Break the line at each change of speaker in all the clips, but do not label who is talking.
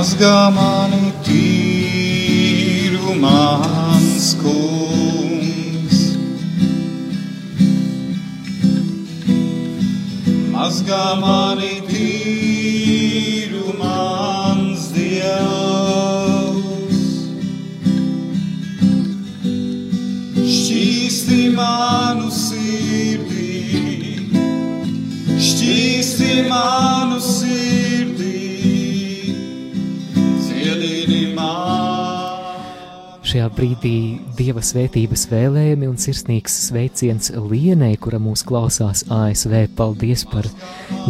mazgā mani tīru mans kungs. Mazgā mani tīru
brīdī Dieva svētības vēlējumi un sirsnīgs sveiciens Lienai, kura mūs klausās ASV. Paldies par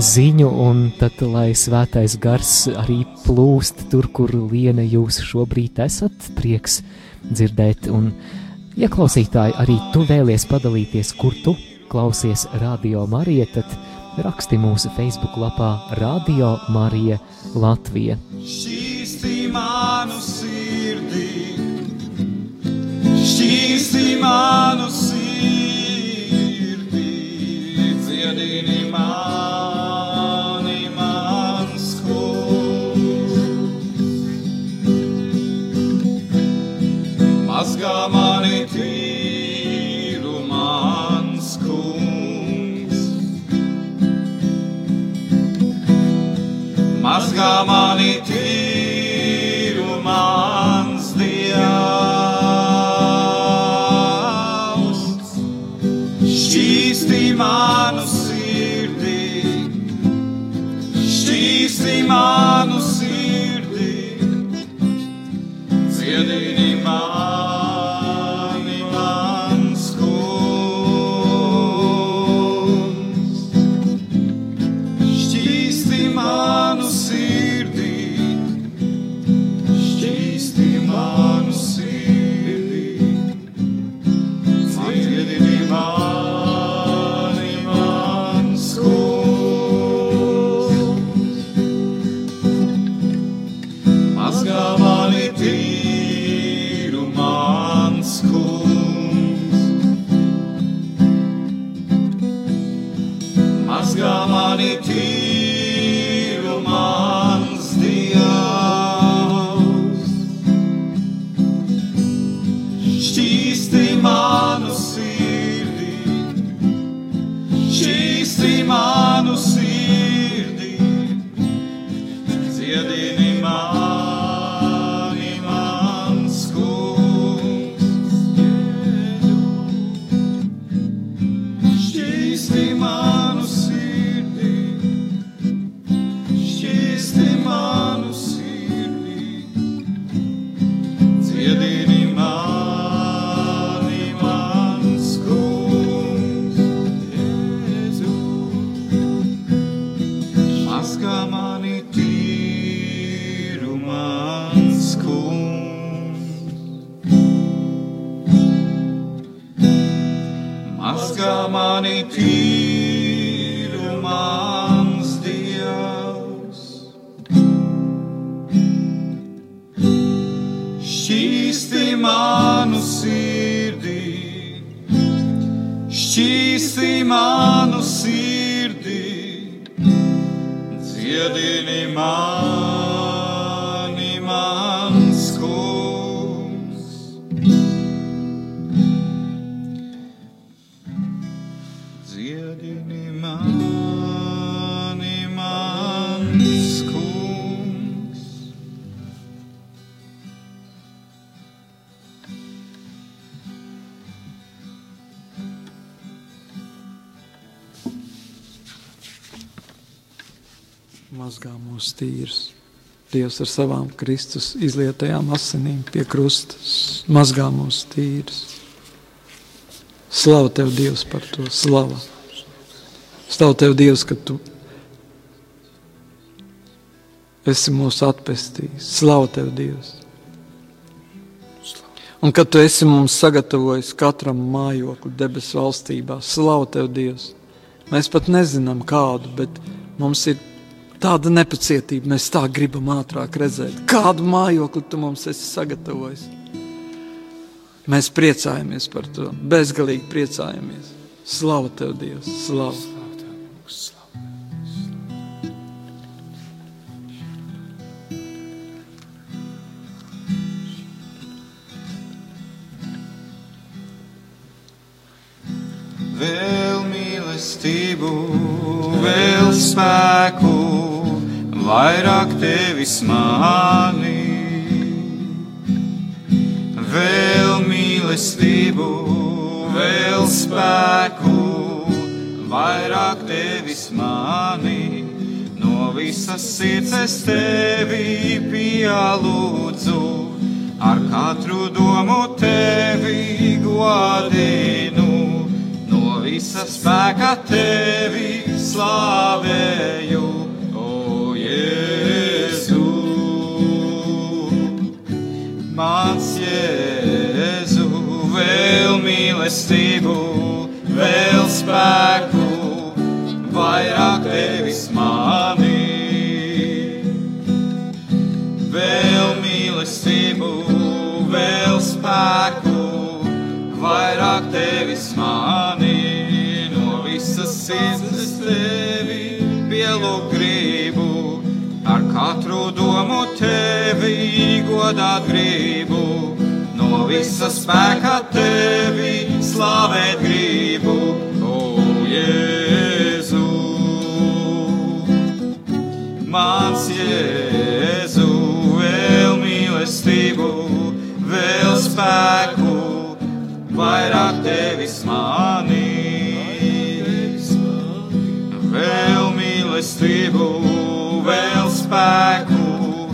ziņu, un tad, lai svētais gars arī plūst tur, kur Liena jūs šobrīd esat, prieks dzirdēt. Un, ja klausītāji arī tu vēlies padalīties, kur tu klausies Radio Marija, tad raksti mūsu Facebook lapā Radio Marija Latvija.
Šķīsti manu sirdī, šķīsti manu sirdī, dziedini mani, mans kungs. Mazgā mani tīru, mans kungs. Mazgā mani tīru, mazgā
mūsu tīrus. Dievs ar savām Kristus izlietajām asinīm pie krustas mazgā mūsu tīrus. Slava tev, Dievs, par to slavu. Slavu tev, Dievs, ka tu esi mūsu atpestījis. Slavu tev, Dievs. Un kad tu esi mums sagatavojis katram mājokli debesu valstībā, slavu tev, Dievs. Mēs pat nezinām kādu, bet mums ir tāda nepacietība. Mēs tā gribam ātrāk redzēt, kādu mājokli tu mums esi sagatavojis. Mēs priecājamies par to, bezgalīgi priecājamies. Slavu tev, Dievs! Slavu!
Mīlestību, vēl spēku, vairāk tevis mani. Vēl mīlestību, vēl spēku, vairāk tevis mani. No visas sirds es tevi pielūdzu, ar katru domu tevi godinu. No visas spēka tevi slavēju, o Jēzu. Mans Jēzu, vēl mīlestību, vēl spēku, vairāk tevis mani. Vēl mīlestību, vēl spēku, vairāk tevis mani. Visas sirds tevi pielūgt gribu, ar katru domu tevi godāt gribu. No visas spēka tevi slavēt gribu, o Jēzu. Mans Jēzu, vēl mīlestību, vēl spēku, vairāk tevis mani. Mīlestību, vēl spēku,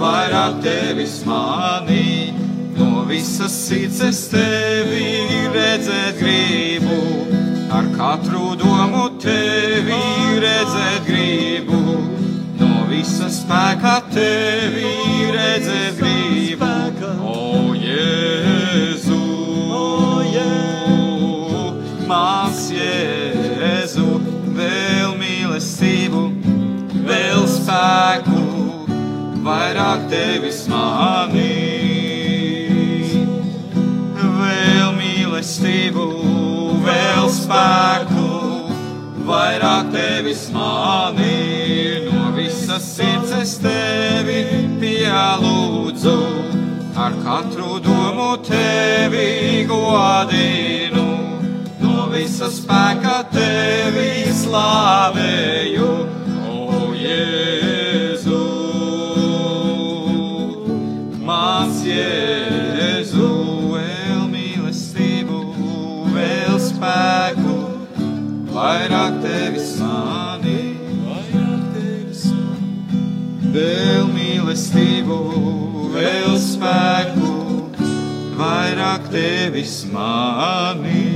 vairāk tevis mani. No visas sirds es tevi redzēt gribu, ar katru domu tevi redzēt gribu. No visas spēka tevi redzēt gribu, o Jēzu. Mans Jēzu, spēku, vairāk tevis mani. Vēl mīlestību, vēl spēku, vairāk tevis mani. No visas sirds es tevi pielūdzu, ar katru domu tevi godinu. No visas spēka tevi slavēju, spēku, vairāk tevis mani.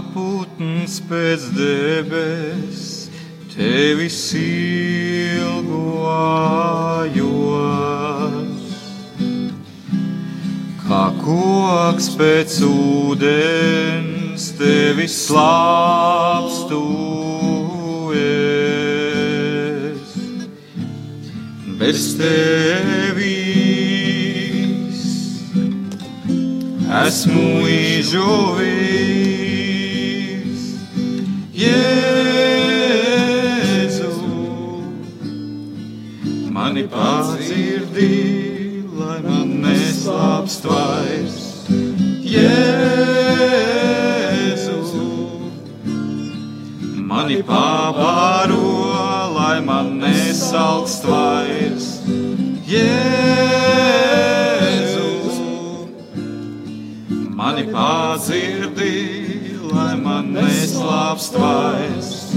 Putns pēc debes, tevis ilgojos. Kā koks pēc ūdens, tevis slāpstojas. Bez tevis esmu izžuvis. Mani padzirdi, lai man neslāpst vairs. Jēzu, mani pabaro, lai man nesalkst vairs. Jēzu, mani padzirdi, lai man neslāpst vairs.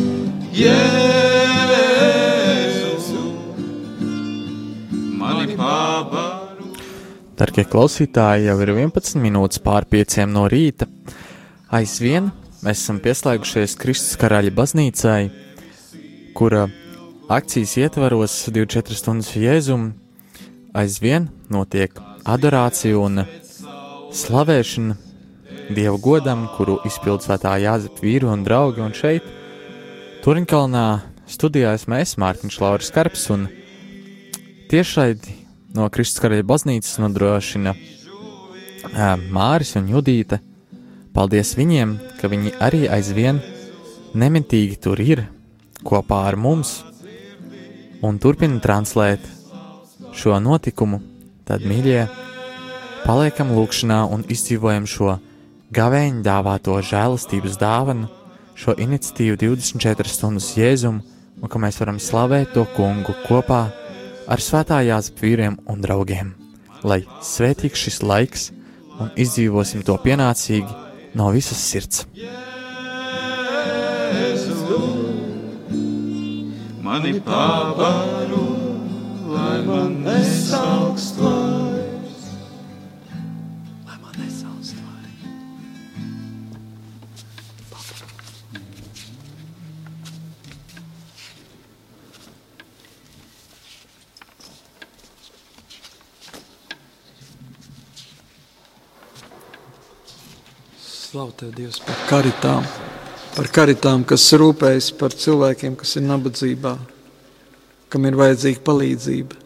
Jēzu,
Darbie klausītāji, jau ir 11 minūtes pār 5 no rīta. Aizvien mēs esam pieslēgušies Kristus karaļa baznīcai, kura akcijas ietvaros 24 stundas jēzumu aizvien notiek adorācija un slavēšana Dieva godam, kuru izpild svētā Jāzepa vīru un draugi, un šeit Turinkalnā studijā esmu es, Mārtiņš Lauris Karps, un tiešraidi no Kristus karaļa baznīcas nodrošina Māris un Judīte. Paldies viņiem, ka viņi arī aizvien nemitīgi tur ir kopā ar mums un turpina translēt šo notikumu. Tad, mīļie, paliekam lūkšanā un izdzīvojam šo gavēņu dāvāto žēlastības dāvanu, šo iniciatīvu 24 stundas jēzumu, un ka mēs varam slavēt to kungu kopā ar svētā jāsap vīriem un draugiem. Lai svētīgs šis laiks un izdzīvosim to pienācīgi no visas sirds.
Mani pavaru, lai man nesaukst vairs.
Slavu tev, Dievs, par karitām, par karitām, kas rūpējas par cilvēkiem, kas ir nabadzībā, kam ir vajadzīga palīdzība.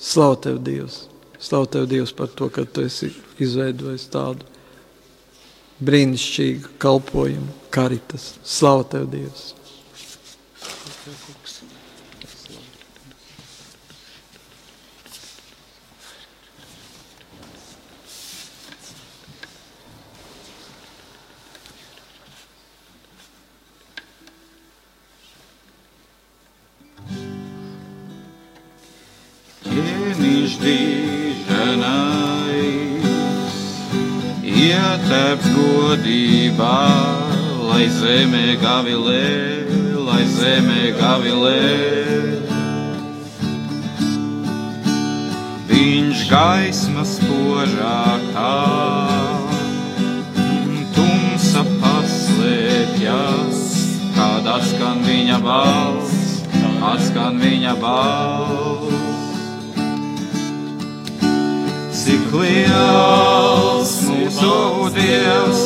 Slavu tev, Dievs! Slavu tev, Dievs, par to, ka tu esi izveidojis tādu brīnišķīgu kalpojumu, karitas. Slavu tev, Dievs!
Diženais, ietēps godībā, lai zemē gavilē, lai zemē gavilē. Viņš gaismas požākā, tumsa paslēpjas, kad atskan viņa balss, atskan viņa balss. Cik liels mūsu Dievs,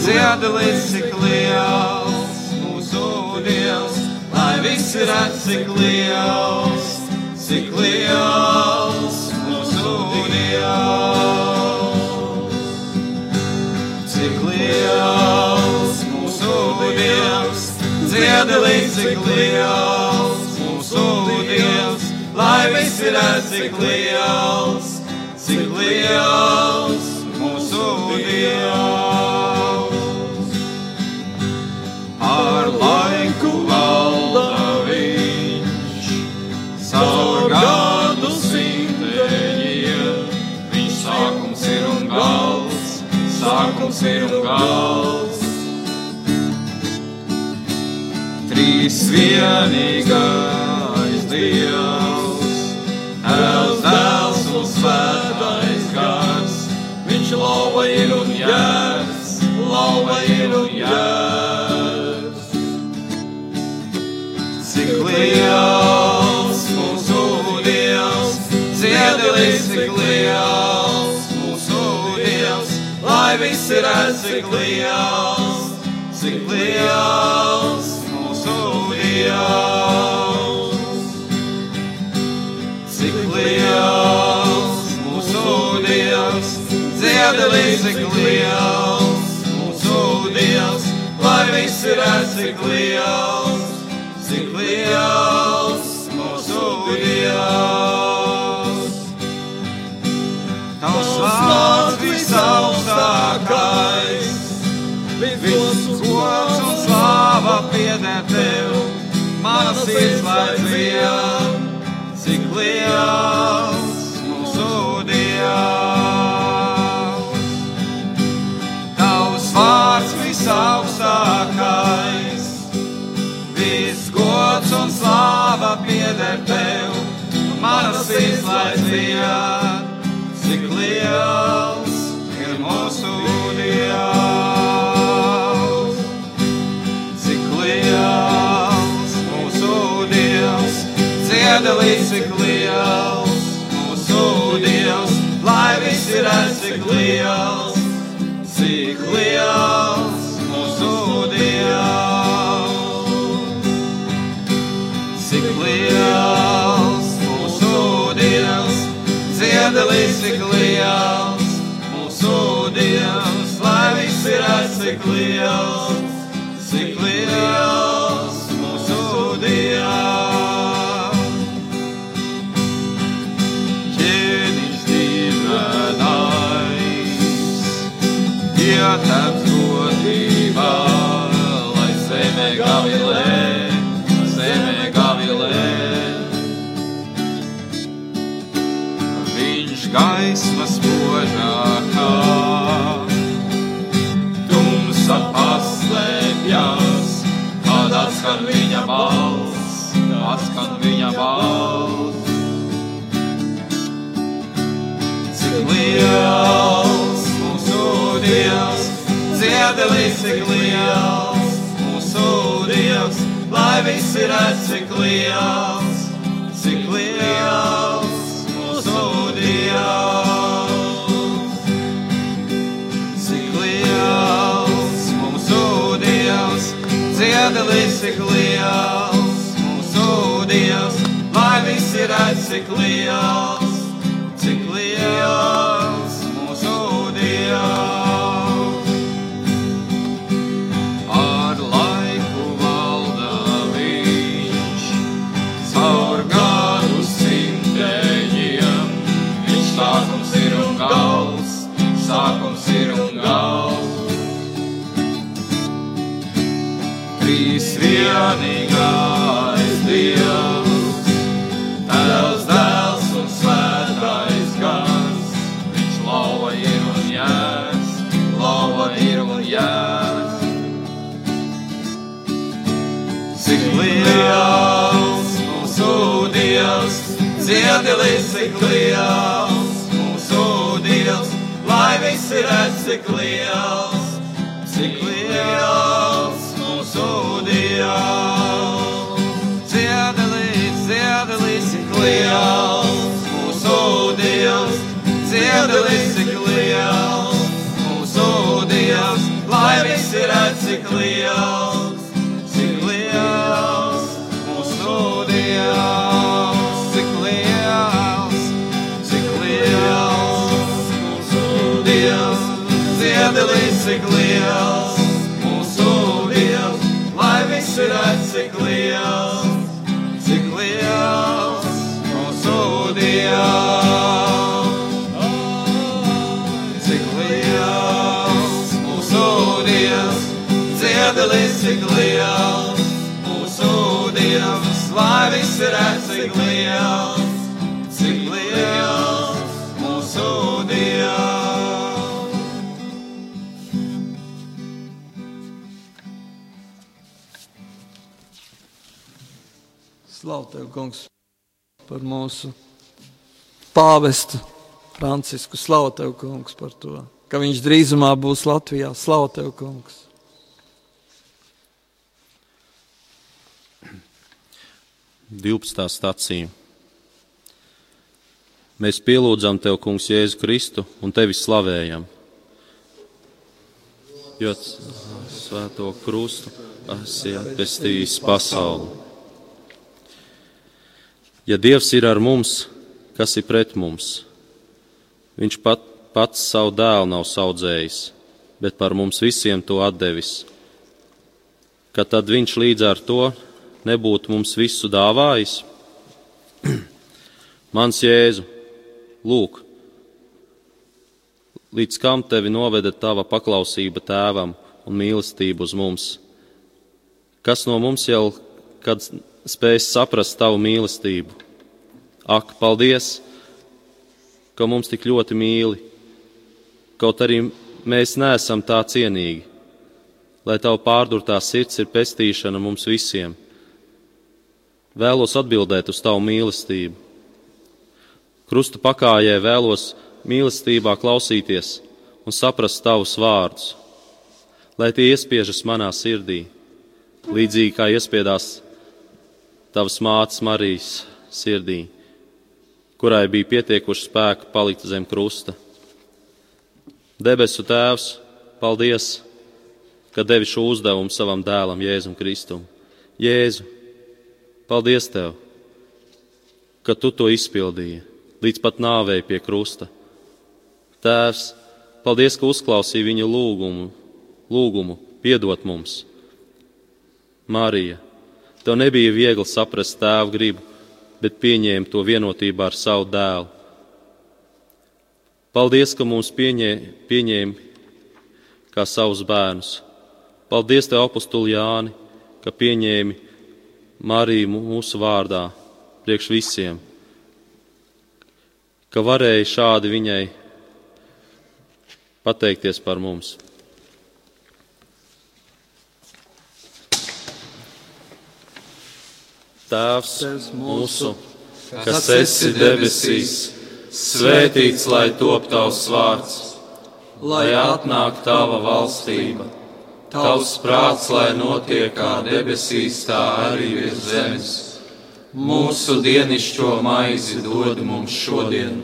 dziedalīs, cik liels mūsu Dievs, lai visi redz, cik liels, cik liels mūsu Dievs. Cik liels mūsu Dievs, dziedalīs, cik liels mūsu Dievs, lai visi redz, cik liels cik liels mūsu Dievs. Ar laiku valda viņš, caur gadu simteņiem. Viņš sākums ir un gals, sākums ir un gals. Trīs vienīgais Dievs, Tēvs, Dēls un Gars. Lauva ir un jērs, lauva ir un jērs. Cik liels mūsu Dievs, dziedalīs, cik liels mūsu Dievs, lai visi redz, cik liels, cik liels mūsu Dievs. Dziedalīs, cik liels mūsu Dievs, lai visi redz, cik liels, cik liels mūsu Dievs. Tavs vārds visaugstākais, viss gods un slāva pieder tev, mana sirds lai dzien, cik liels visaugstākais, viss gods un slāva pieder tev, mana sirds lai dzien, cik liels ir mūsu Dievs. Cik liels mūsu Dievs, dziedalīs, cik liels mūsu Dievs, lai visi redz, cik liels, gaismas požākā, tumsa paslēpjas, kad atskan viņa balss, atskan viņa balss. Cik liels mūsu Dievs, dziedelis cik liels mūsu Dievs, lai visi redz cik liels, cik liels mūsu Dievs, lai visi redz cik liels, Trīs vienīgais Dievs, Tēvs, Dēls un Svētais Gars. Viņš lauva ir un jēs, lauva ir un jēs. Cik liels mūsu Dievs, dziedelis cik liels mūsu Dievs, lai visi redz cik liels, liels mūsu Dievs, dziedelis cik liels mūsu Dievs, lai visi redz cik liels, cik liels. Mūsu Dievs, cik liels, cik liels. Mūsu Dievs, dziedelis cik liels mūsu Dievs, lai visi redz cik liels, Dievs. Cik liels mūsu Dievs, dziedelis cik liels mūsu Dievs, lai visi redz cik liels, cik liels mūsu Dievs.
Slavu tev, kungs, par mūsu pāvestu Francisku. Slavu tev, kungs, par to, ka viņš drīzumā būs Latvijā. Slavu tev, kungs!
Divpstā stācija. Mēs pielūdzam Tev, Kungs, Jēzu Kristu un Tevi slavējam. Jo svēto krustu esi atpestījis pasauli. Ja Dievs ir ar mums, kas ir pret mums? Viņš pat, pats savu dēlu nav audzējis, bet par mums visiem to atdevis. Ka tad viņš līdz ar to nebūtu mums visu dāvājis? Mans Jēzu, lūk, līdz kam tevi noveda tava paklausība tēvam un mīlestība uz mums? Kas no mums jau kad spēs saprast tavu mīlestību? Ak, paldies, ka mums tik ļoti mīli, kaut arī mēs neesam tā cienīgi, lai tavu pārdurtā sirds ir pestīšana mums visiem. Vēlos atbildēt uz tavu mīlestību. Krusta pakājē vēlos mīlestībā klausīties un saprast tavus vārdus, lai tie iespiežas manā sirdī, līdzīgi kā iespiedās tavas mātes Marijas sirdī, kurai bija pietiekuši spēku palikt zem krusta. Debesu Tēvs, paldies, ka devi šo uzdevumu savam dēlam Jēzum Kristum. Jēzu, paldies Tev, ka Tu to izpildīji līdz pat nāvei pie krusta. Tēvs, paldies, ka uzklausīji viņa lūgumu, lūgumu piedot mums. Marija, tev nebija viegli saprast tēvu gribu, bet pieņēma to vienotībā ar savu dēlu. Paldies, ka mums pieņē, pieņēma kā savus bērnus. Paldies, Tev, apustuli Jāni, ka pieņēmi Mariju mūsu vārdā, priekš visiem, ka varēja šādi viņai pateikties par mums. Tēvs mūsu, kas esi debesīs, svētīts lai top tavs vārds, lai atnāk tava valstība, tavs prāts, lai notiek kā debesīs, tā arī virs zemes. Mūsu dienascho maizi dod mums šodien,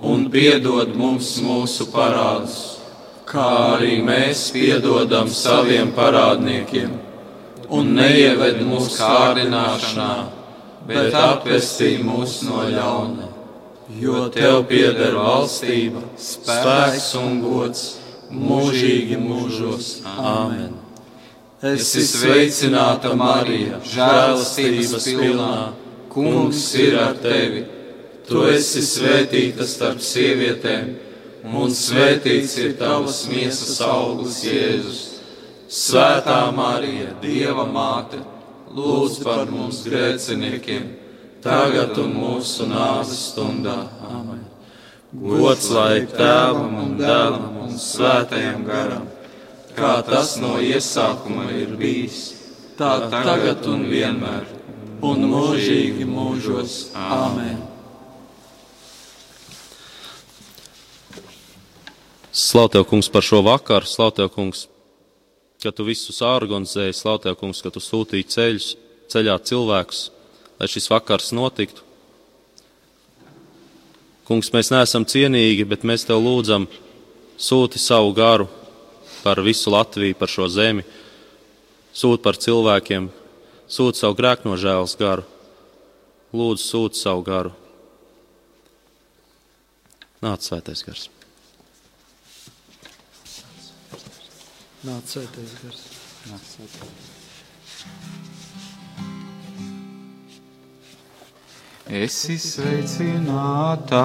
un piedod mums mūsu parādus, kā arī mēs piedodam saviem parādniekiem un neieved mūsu kārdināšanā, bet apvestī mūs no ļauna. Jo tev pieder valstība, spēks un gods mūžīgi mūžos. Āmen! Es esmu sveicināta Marija, žēlastības pilnā. Kungs ir ar tevi. Tu esi svētīta starp sievietēm, un svētīts ir tavas miesas augurs Jēzus. Svētā Marija, Dieva māte, lūdz par mums grēciniekiem, tagad un mūsu nāves stundā. Amen. Gods lai tēvam un dēlam un svētajam garam, kā tas no iesākuma ir bijis, tā tagad un vienmēr, un mūžīgi mūžos. Amen. Slavu kungs par šo vakaru, slavu kungs ka tu visus organizēji, slautē, kungs, ka tu sūtīji ceļus, ceļā cilvēkus, lai šis vakars notiktu. Kungs, mēs neesam cienīgi, bet mēs tev lūdzam, sūti savu garu par visu Latviju, par šo zemi, sūti par cilvēkiem, sūti savu grēknožēlas garu, lūdzu, sūti savu garu. Nāc, svētais gars!
Nāc, sēties gars. Nāc, sēties.
Esi sveicināta,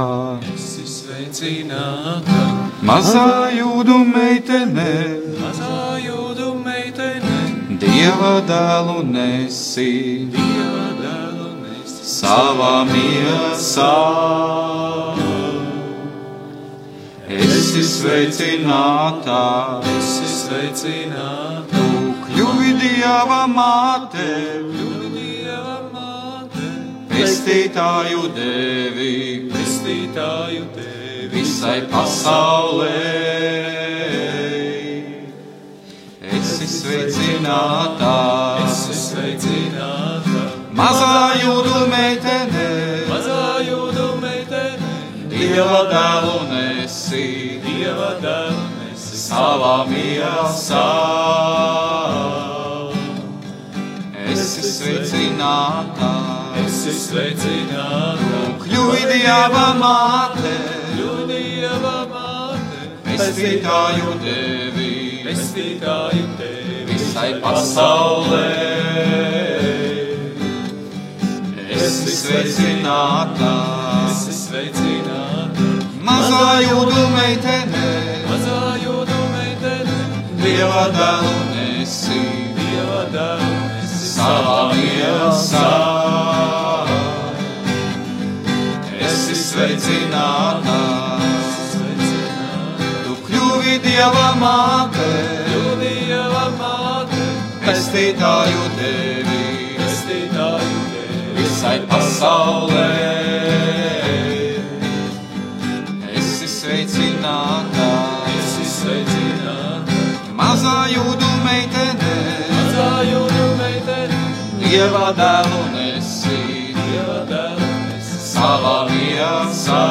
esi sveicināta,
mazā jūdu meitene,
mazā jūdu meitene,
Dieva dēlu nesi,
Dieva dēlu nesi.
Savā miesā. Esi sveicināta,
esi sveicināta,
kļuvi Dieva māte,
kļuvi Dieva māte,
pestītāju devi,
pestītāju tevi
visai pasaulē. Esi sveicināta,
esi sveicināta,
mazā jūdu meitene,
mazā jūdu meitene,
Dieva dēlu nesi,
Dieva dēlu
savā miesā. Esi sveicināta,
esi sveicināta,
kļuvi Dieva māte,
kļuvi Dieva māte,
pestītāju devi,
pestītāju tevi.
Visai pasaulē. Esi sveicināta,
esi sveicināta,
mazā jūdu meitene, Dieva dēlu nesi,
Dieva dēlu nesi
savā miesā. Esi sveicināta, tu kļuvi Dieva māte,
kļuvi Dieva māte,
pestītāju devi,
pestītāju tevi
visai pasaulē. Esi sveicināta, mazā jūdu meitene,
mazā jūdu meitene,
Dieva dēlu nesi,
Dieva dēlu nesi
savā miesā.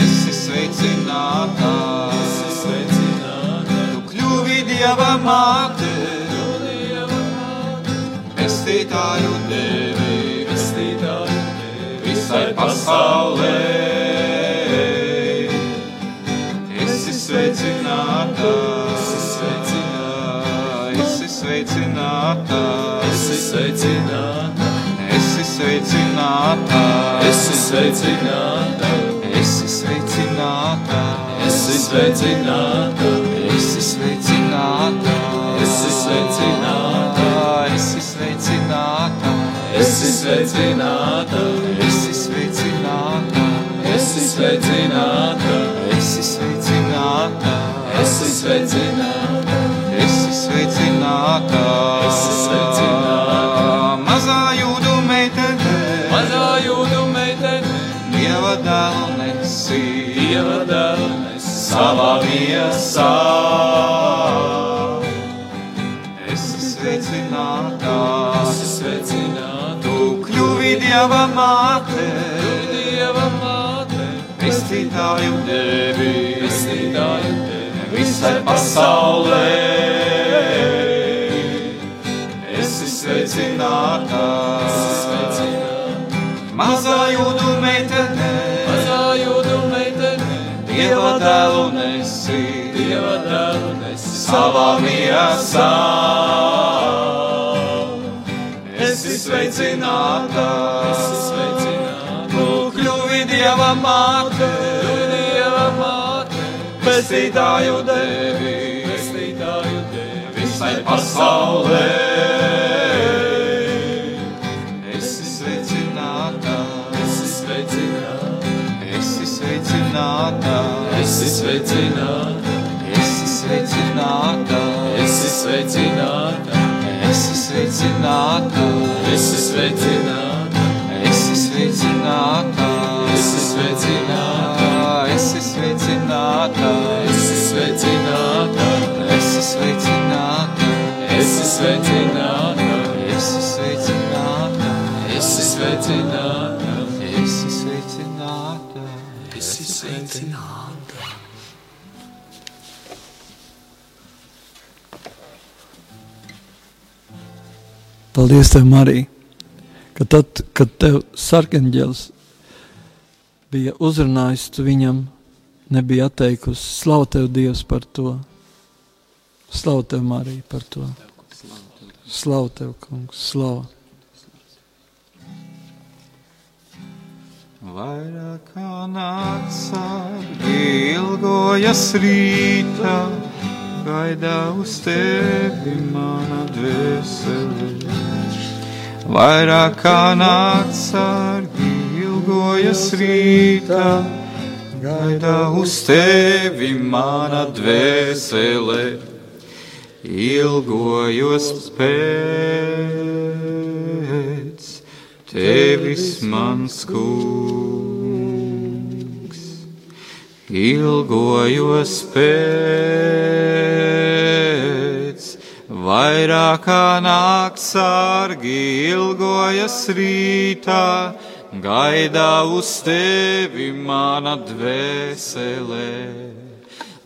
Esi sveicināta,
esi sveicināta,
tu kļuvi Dieva māte, pestītāju devi,
pestītāju tevi
visai pasaulē. sveicināta,
esi sveicināta,
esi sveicināta,
esi sveicināta,
esi sveicināta,
esi sveicināta,
esi sveicināta,
esi sveicināta,
esi sveicināta,
esi sveicināta,
esi sveicināta,
esi sveicināta,
esi sveicināta,
esi sveicināta,
esi sveicināta.
Esi sveicināta.
mazā jūdu meitene,
mazā jūdu meitene,
dieva dēlu nesi,
dieva dēlnes,
savā miesā. Esi sveicināta,
esi sveicināta,
tu kļuvi dieva māte,
dieva māte,
pestītāju devi, visai pasaulē. Esi sveicināta,
esi sveicināta,
mazā jūdu meitene,
mazā jūdu meitene,
dieva dēlu nesi,
dieva dēlnes,
savā miesā. Esi sveicināta,
esi sveicināta,
tu kļuvi dieva māte, pestītāju devi,
pestītāju tevi,
visai pasaulē. Esi sveicināta,
esi sveicināta,
esi sveicināta,
esi sveicināta,
esi sveicināta,
esi sveicināta,
esi sveicināta,
esi sveicināta,
esi sveicināta,
esi sveicināta,
sveicināta,
esi sveicināta,
esi sveicināta,
esi sveicināta,
esi sveicināta,
esi sveicināta,
esi sveicināta.
esi sveicināta.
Paldies, tev, Marija, ka tad, kad tev sarkanģēlis bija uzrunājis, tu viņam nebija atteikusi. Slavu tev, Dievs, par to. Slavu tev, Marija, par to. Slavu tev, kungs, slavu.
Vairāk kā nakts ilgojas rītā, gaidā uz tevi mana dvēsele. Vairāk kā nakts ilgojas rītā, gaidā uz tevi mana dvēsele. Ilgojos pēc tevis mans kungs. Ilgojos pēc, vairāk kā nakts sargi, ilgojas rītā, gaidā uz tevi mana dvēselē.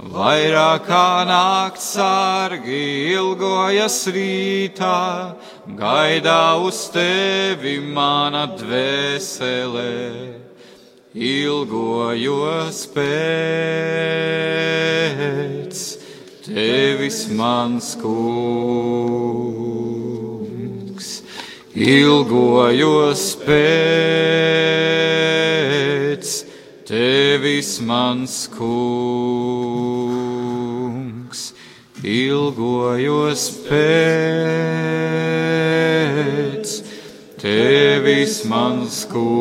Vairāk kā nakts sargi ilgojas rītā, gaidā uz tevi mana dvēselē. Ilgojos pēc tevis mans kungs. Ilgojos pēc tevis mans kungs. Ilgojos pēc tevis mans kungs.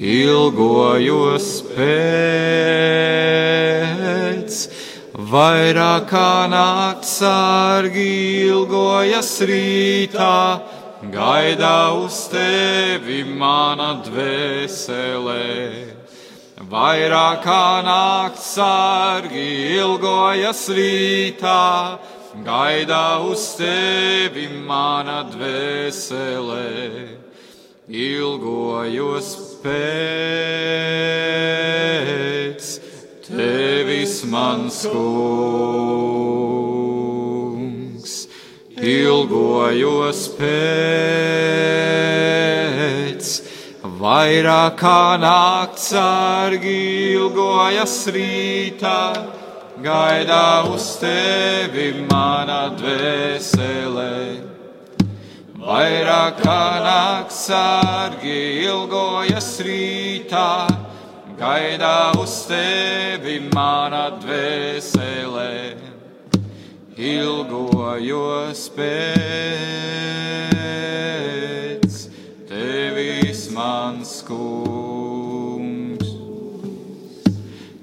Ilgojos pēc, vairāk kā nakts sargi ilgojas rītā, gaidā uz tevi mana dvēselē. Vairāk kā nakts sargi ilgojas rītā, gaidā uz tevi mana dvēselē. Ilgojos pēc tevis mans kungs. Ilgojos pēc, vairāk kā nakts sargi ilgojas rītā, gaidā uz tevi mana dvēselē. Vairāk kā nakts sargi ilgojas rītā, gaidā uz tevi mana dvēselē, ilgojos pēc tevis mans kungs.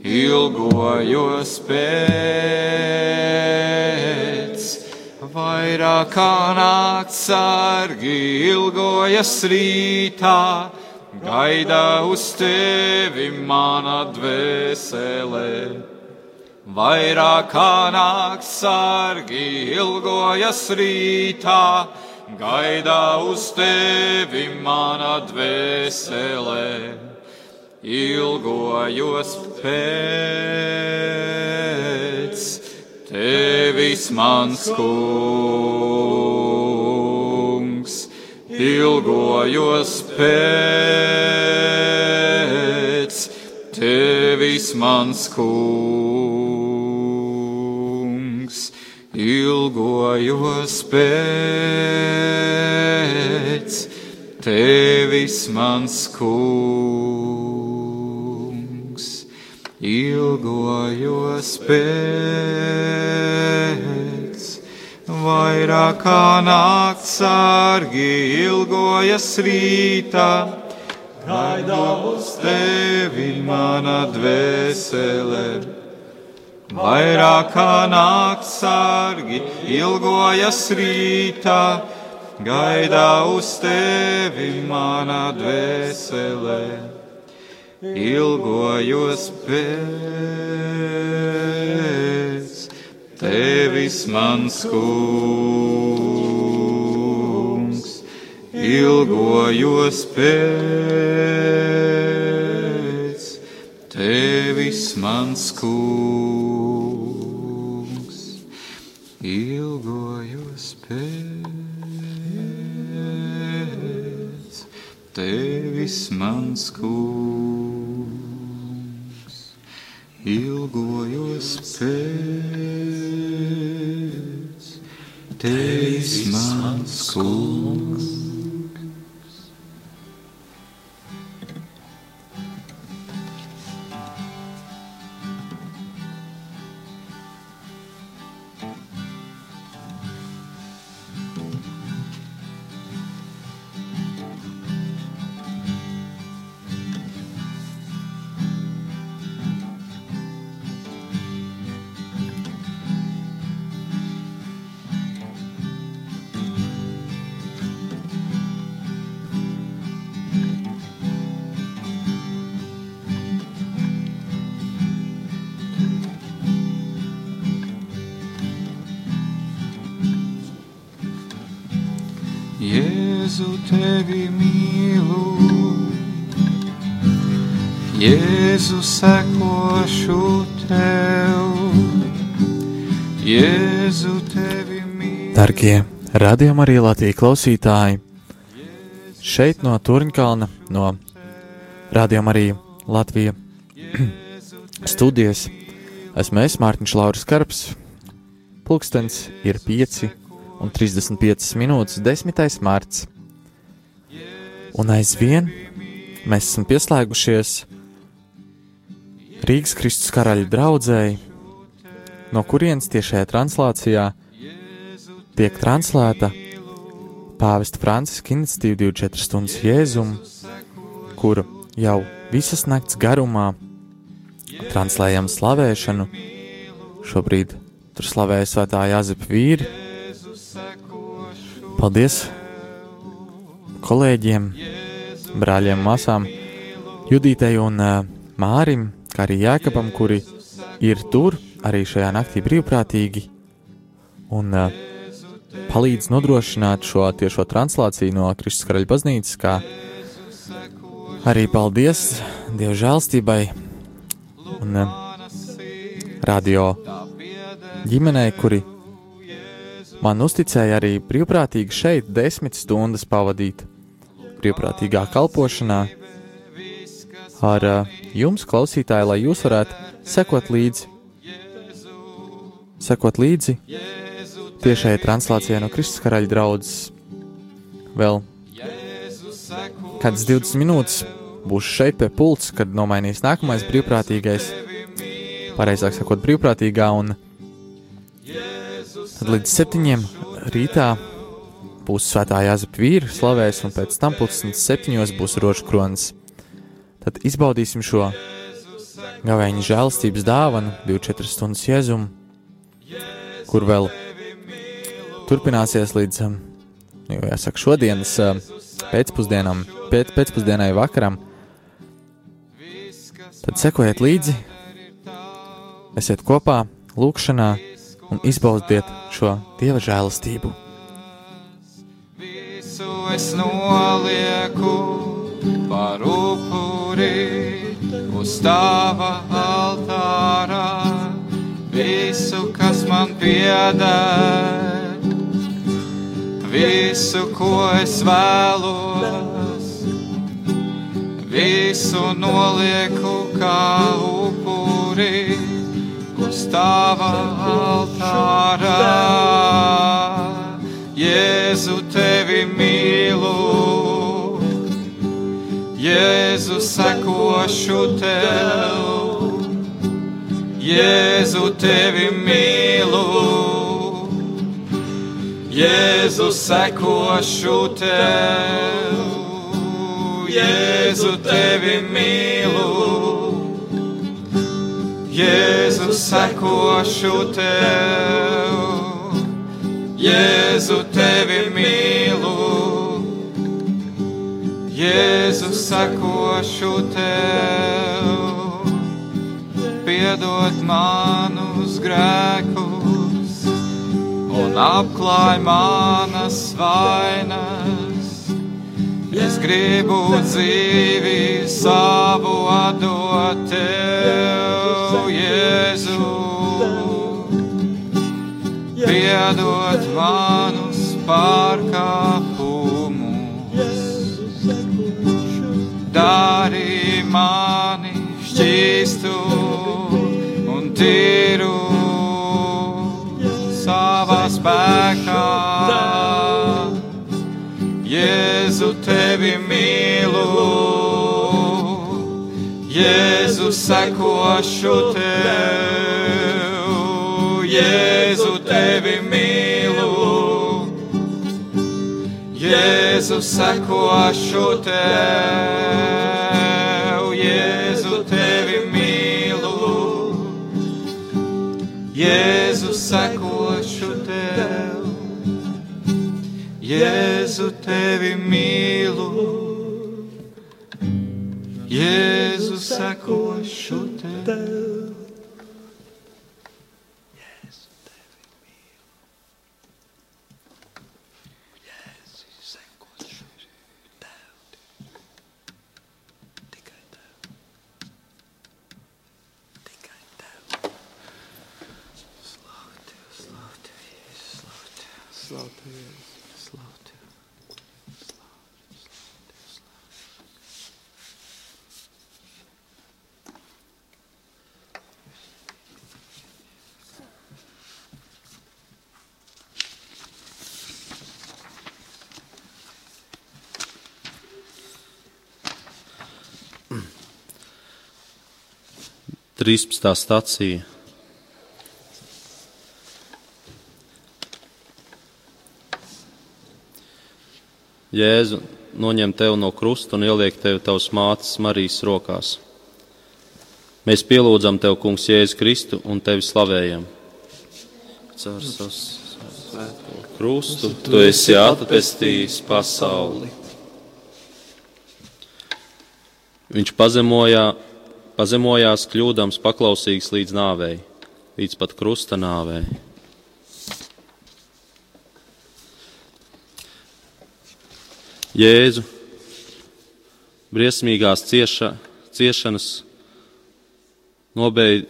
Ilgojos pēc vairāk kā nāc sargi, ilgojas rītā gaida uz tevi mana dvēsele. Vairāk kā nakts sargi ilgojas rītā, gaida uz tevi mana dvēsele ilgojos pēc tevis, mans kungs, ilgojos pēc tevis, mans kungs, ilgojos pēc tevis, mans kungs, ilgojos pēc. Vairāk kā nakts sargi ilgojas rītā, gaida uz tevi mana dvēsele. Vairāk kā nakts sargi ilgojas rītā, gaida uz tevi mana dvēsele. Ilgojos pēc tevis, mans kungs, ilgojos pēc. Tevis, mans kungs, ilgojos pēc. Tevis, mans kungs, ilgojos pēc tevis, mans kungs. Sekošu tev, Jēzu tevi mīlu.
Darbie radījuma arī Latvijas klausītāji, šeit no Turņkalna, no radījuma arī Latvijas studijas, esmu es Mārtiņš Lauris Karps. Pulkstens ir 5 un 35 minūtes 10. marts. Un aizvien mēs esam pieslēgušies Rīgas Kristus karaļa draudzēji, no kurienes tiešajā translācijā tiek translēta Pāvesta Franciska iniciatīva 24 stundas Jēzum, kuru jau visas nakts garumā translējam slavēšanu. Šobrīd tur slavēja svētā Jāzepa vīri. Paldies kolēģiem, brāļiem, māsām, Judītei un uh, Mārim, kā arī Jēkabam, kuri ir tur arī šajā naktī brīvprātīgi un uh, palīdz nodrošināt šo tiešo translāciju no Kristus karaļa baznīcas, kā arī paldies Dieva žēlstībai un uh, radio ģimenei, kuri man uzticēja arī brīvprātīgi šeit desmit stundas pavadīt brīvprātīgā kalpošanā ar uh, jums, klausītāji, lai jūs varētu sekot līdzi, sekot līdzi tiešai translācijai no Kristus karaļa draudzes. Vēl kādas 20 minūtes būšu šeit pie pults, kad nomainīs nākamais brīvprātīgais, pareizāk sakot, brīvprātīgā, un tad līdz septiņiem rītā būs svētā Jāzepa vīra slavēs, un pēc tam pulkstenis septiņos būs rožu kronis. Tad izbaudīsim šo gavēņa žēlstības dāvanu, 24 stundas jēzumu, kur vēl turpināsies līdz, um, jau jāsaka, šodienas um, pēcpusdienam, pēc, pēcpusdienai vakaram. Tad sekojiet līdzi, esiet kopā, lūkšanā un izbaudiet šo dieva žēlastību.
Visu es nolieku par upuri uz tava altārā, visu, kas man pieder, visu, ko es vēlos, visu nolieku kā upuri uz tava altārā. Jēzu tevi mīlu, Jēzu sekošu tev, Jēzu tevi mīlu, Jēzu sekošu tev, Jēzu tevi mīlu. Jēzu sekošu tev, Jēzu tevi mīlu, Jēzu sekošu tev, piedod manus grēkus un apklāj manas vainas. Es gribu dzīvi savu atdot tev, Jēzu. Piedod manus pārkāpumus, dari mani šķīstu un tīru savā spēkā. Jēzu tevi mīlu, Jēzu sekošu tev, Jēzu tevi mīlu, Jēzu sekošu tev, Jēzu tevi mīlu, Jēzu sekošu tev. Jēzu tevi mīlu, Jēzu sekošu tev.
13. stācija. Jēzu noņem tevi no krusta un ieliek tevi tavas mātes Marijas rokās. Mēs pielūdzam tevi, Kungs, Jēzu Kristu un tevi slavējam. Caur savu krustu tu esi atpestījis pasauli. Viņš pazemojās pazemojās, kļūdams paklausīgs līdz nāvei, līdz pat krusta nāvei. Jēzu, briesmīgās cieša, ciešanas nobeidz,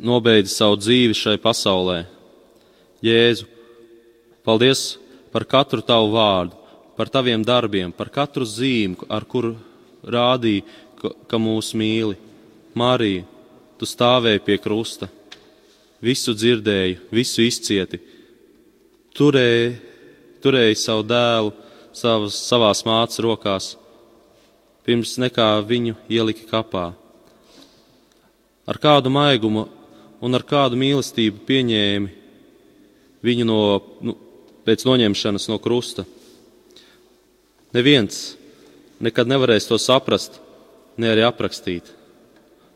nobeidz savu dzīvi šai pasaulē. Jēzu, paldies par katru tavu vārdu, par taviem darbiem, par katru zīmi, ar kuru rādīja, ka, ka mūs mīli. Marija, tu stāvēji pie krusta, visu dzirdēji, visu izcieti, turēji, turēji savu dēlu savas, savās mātes rokās, pirms nekā viņu ielika kapā. Ar kādu maigumu un ar kādu mīlestību pieņēmi viņu no, nu, pēc noņemšanas no krusta. Neviens nekad nevarēs to saprast, ne arī aprakstīt.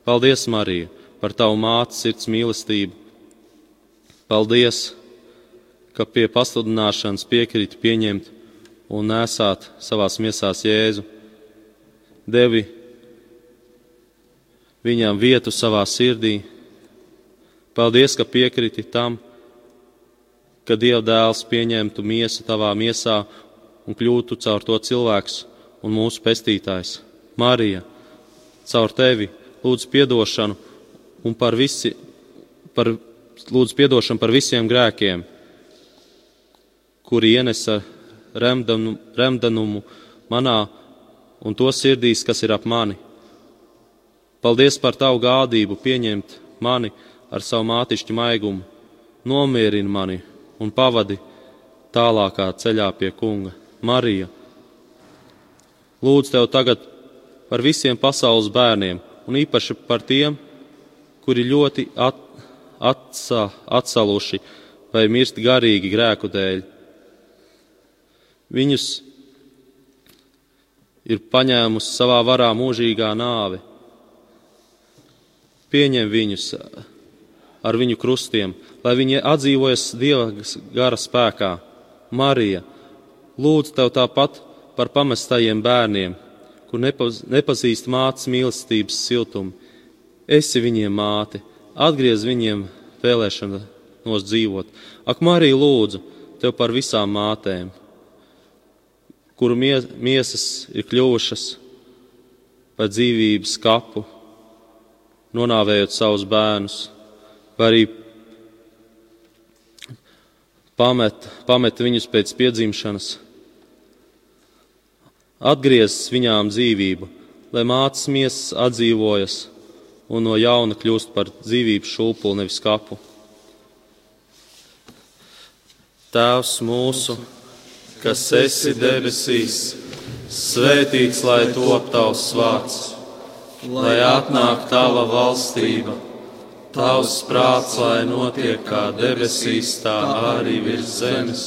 Paldies, Marija, par tavu mātes sirds mīlestību. Paldies, ka pie pasludināšanas piekrīt pieņemt un nesāt savās miesās Jēzu. Devi viņam vietu savā sirdī. Paldies, ka piekriti tam, ka Dieva dēls pieņemtu miesu tavā miesā un kļūtu caur to cilvēks un mūsu pestītājs. Marija, caur tevi lūdzu piedošanu un par visi, par, lūdzu piedošanu par visiem grēkiem, kuri ienesa remdanumu, remdanumu manā un to sirdīs, kas ir ap mani. Paldies par tavu gādību pieņemt mani ar savu mātišķu maigumu, nomierini mani un pavadi tālākā ceļā pie kunga. Marija, lūdzu tev tagad par visiem pasaules bērniem un īpaši par tiem, kuri ļoti at, atsa, atsaluši vai mirst garīgi grēku dēļ. Viņus ir paņēmusi savā varā mūžīgā nāve. Pieņem viņus ar viņu krustiem, lai viņi atdzīvojas Dieva gara spēkā. Marija, lūdzu tev tāpat par pamestajiem bērniem, kur nepaz, nepazīst mātes mīlestības siltumu. Esi viņiem māte, atgriez viņiem vēlēšanos dzīvot. Ak, Marija, lūdzu tev par visām mātēm, kuru miesas ir kļuvušas par dzīvības kapu, nonāvējot savus bērnus, vai arī pamet, pamet viņus pēc piedzimšanas, atgriezis viņām dzīvību, lai mātes miesas atdzīvojas un no jauna kļūst par dzīvības šūpuli, nevis kapu. Tēvs mūsu! kas esi debesīs, svētīts lai top tavs vārds, lai atnāk tava valstība, tavs prāts, lai notiek kā debesīs, tā arī virs zemes.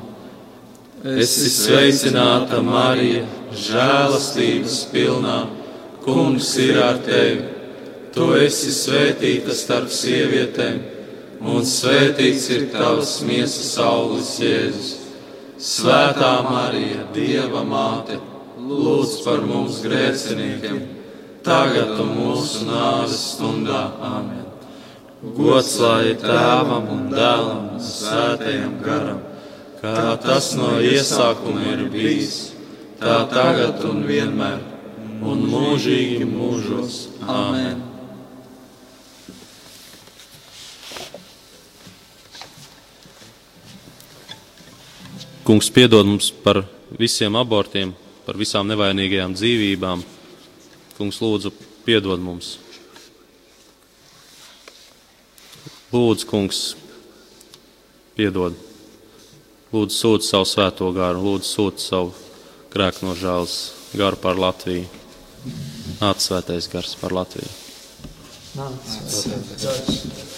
Es esmu sveicināta Marija, žēlastības pilnā. Kungs ir ar tevi. Tu esi svētīta starp sievietēm, un svētīts ir tavs miesas auglis Jēzus. Svētā Marija, Dieva māte! lūdz par mums grēciniekiem, tagad un mūsu nāves stundā. Amen. Gods lai tēvam un dēlam un svētajam garam, kā tas no iesākuma ir bijis, tā tagad un vienmēr, un mūžīgi mūžos. Amen. Kungs piedod mums par visiem abortiem, par visām nevainīgajām dzīvībām. Kungs, lūdzu, piedod mums. Lūdzu, kungs, piedod. Lūdzu, sūti savu svēto garu, lūdzu, sūti savu grēku no žēlas garu par Latviju. Nāc svētais gars par Latviju. Nāc, svētais gars.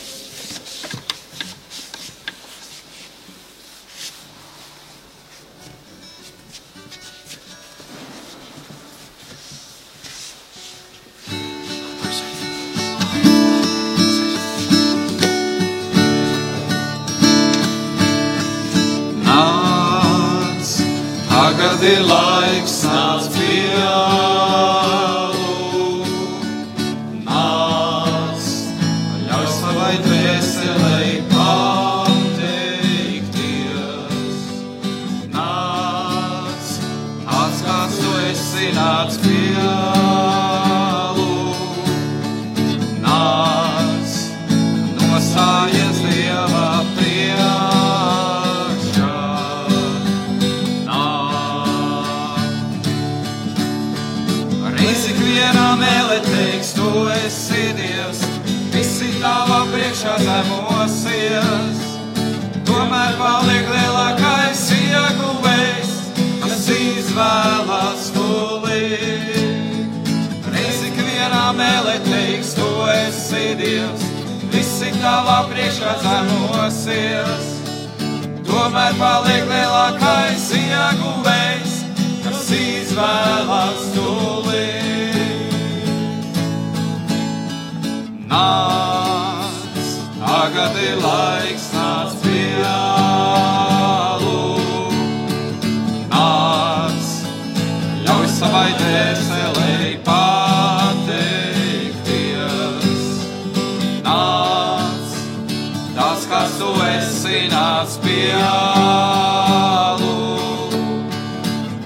Tas, kas tu esi, nāc pielu.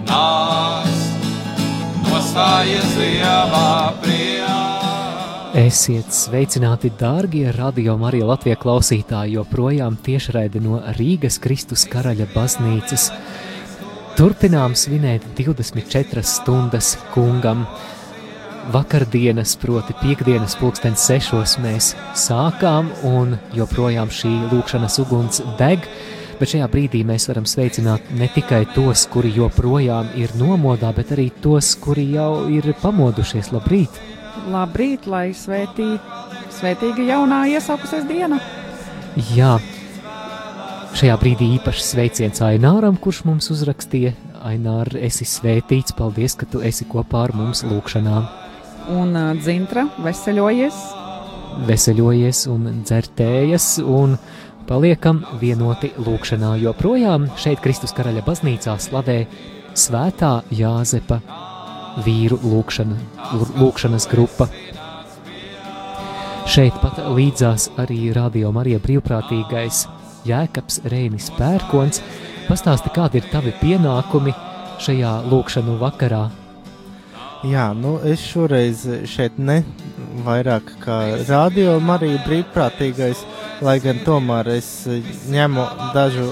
Nāc, nostājies Dievā priekšā.
Esiet sveicināti, dārgie radio Marija Latvijas klausītāji, joprojām tiešraidi no Rīgas Kristus karaļa baznīcas. Turpinām svinēt 24 stundas kungam. Vakardienas, proti, piekdienas, pulkstenis sešos mēs sākām, un joprojām šī lūkšanas uguns deg. Bet šajā brīdī mēs varam sveicināt ne tikai tos, kuri joprojām ir nomodā, bet arī tos, kuri jau ir pamodušies. Labrīt!
Labrīt, lai svētī, svētīga jaunā iesaukusies diena.
Jā, šajā brīdī īpašs sveiciens Aināram, kurš mums uzrakstīja. Ainār, esi svētīts, paldies, ka tu esi kopā ar mums lūkšanā.
Un uh, dzintra veseļojies.
Veseļojies un dzertējies un paliekam vienoti lūkšanā, jo projām šeit Kristus karaļa baznīcā slavē svētā Jāzepa vīru lūkšana, lūkšanas grupa. Šeit pat līdzās arī Radio Marija brīvprātīgais Jēkabs Reinis Pērkons. Pastāsti, kādi ir tavi pienākumi šajā lūkšanu vakarā?
Jā, nu es šoreiz šeit ne vairāk kā radio Marija brīvprātīgais, lai gan tomēr es ņemu dažu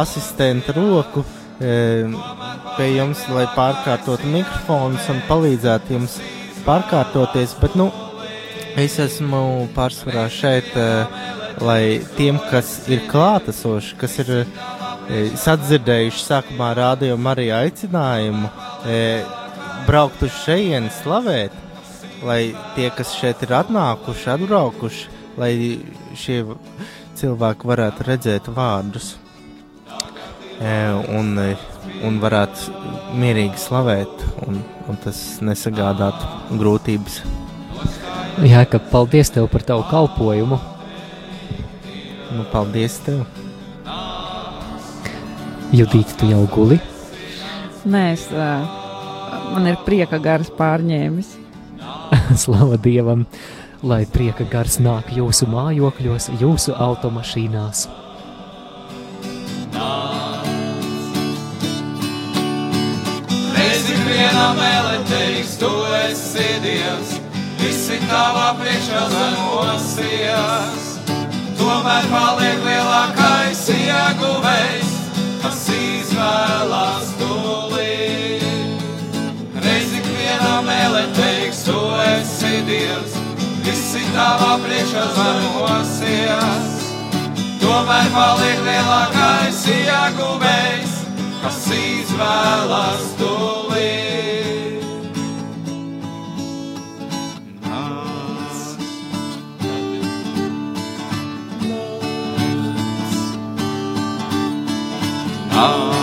asistentu roku e, pie jums, lai pārkārtotu mikrofonus un palīdzētu jums pārkārtoties, bet nu es esmu pārsvarā šeit, e, lai tiem, kas ir klātesoši, kas ir e, sadzirdējuši sākumā radio Marija aicinājumu, e, braukt uz šejienu, slavēt, lai tie, kas šeit ir atnākuši, atbraukuši, lai šie cilvēki varētu redzēt vārdus e, un, un varētu mierīgi slavēt, un, un tas nesagādātu grūtības.
Jā, ka paldies tev par tavu kalpojumu.
Nu, paldies tev!
Judīt, tu jau guli?
Nē, es, uh, man ir prieka gars pārņēmis.
Slava Dievam, lai prieka gars nāk jūsu mājokļos, jūsu automašīnās.
Reiz ik vienā mēlē teiks, tu esi Dievs, visi tavā priekšā zemosies. Tomēr paliek lielākais ieguvējs, kas izvēlās tulīt. Mēlē teiks, tu esi Dievs, visi tavā priekšā zemosies. Tomēr paliek lielākais ieguvējs, kas izvēlas tulīt. Nāc, nāc,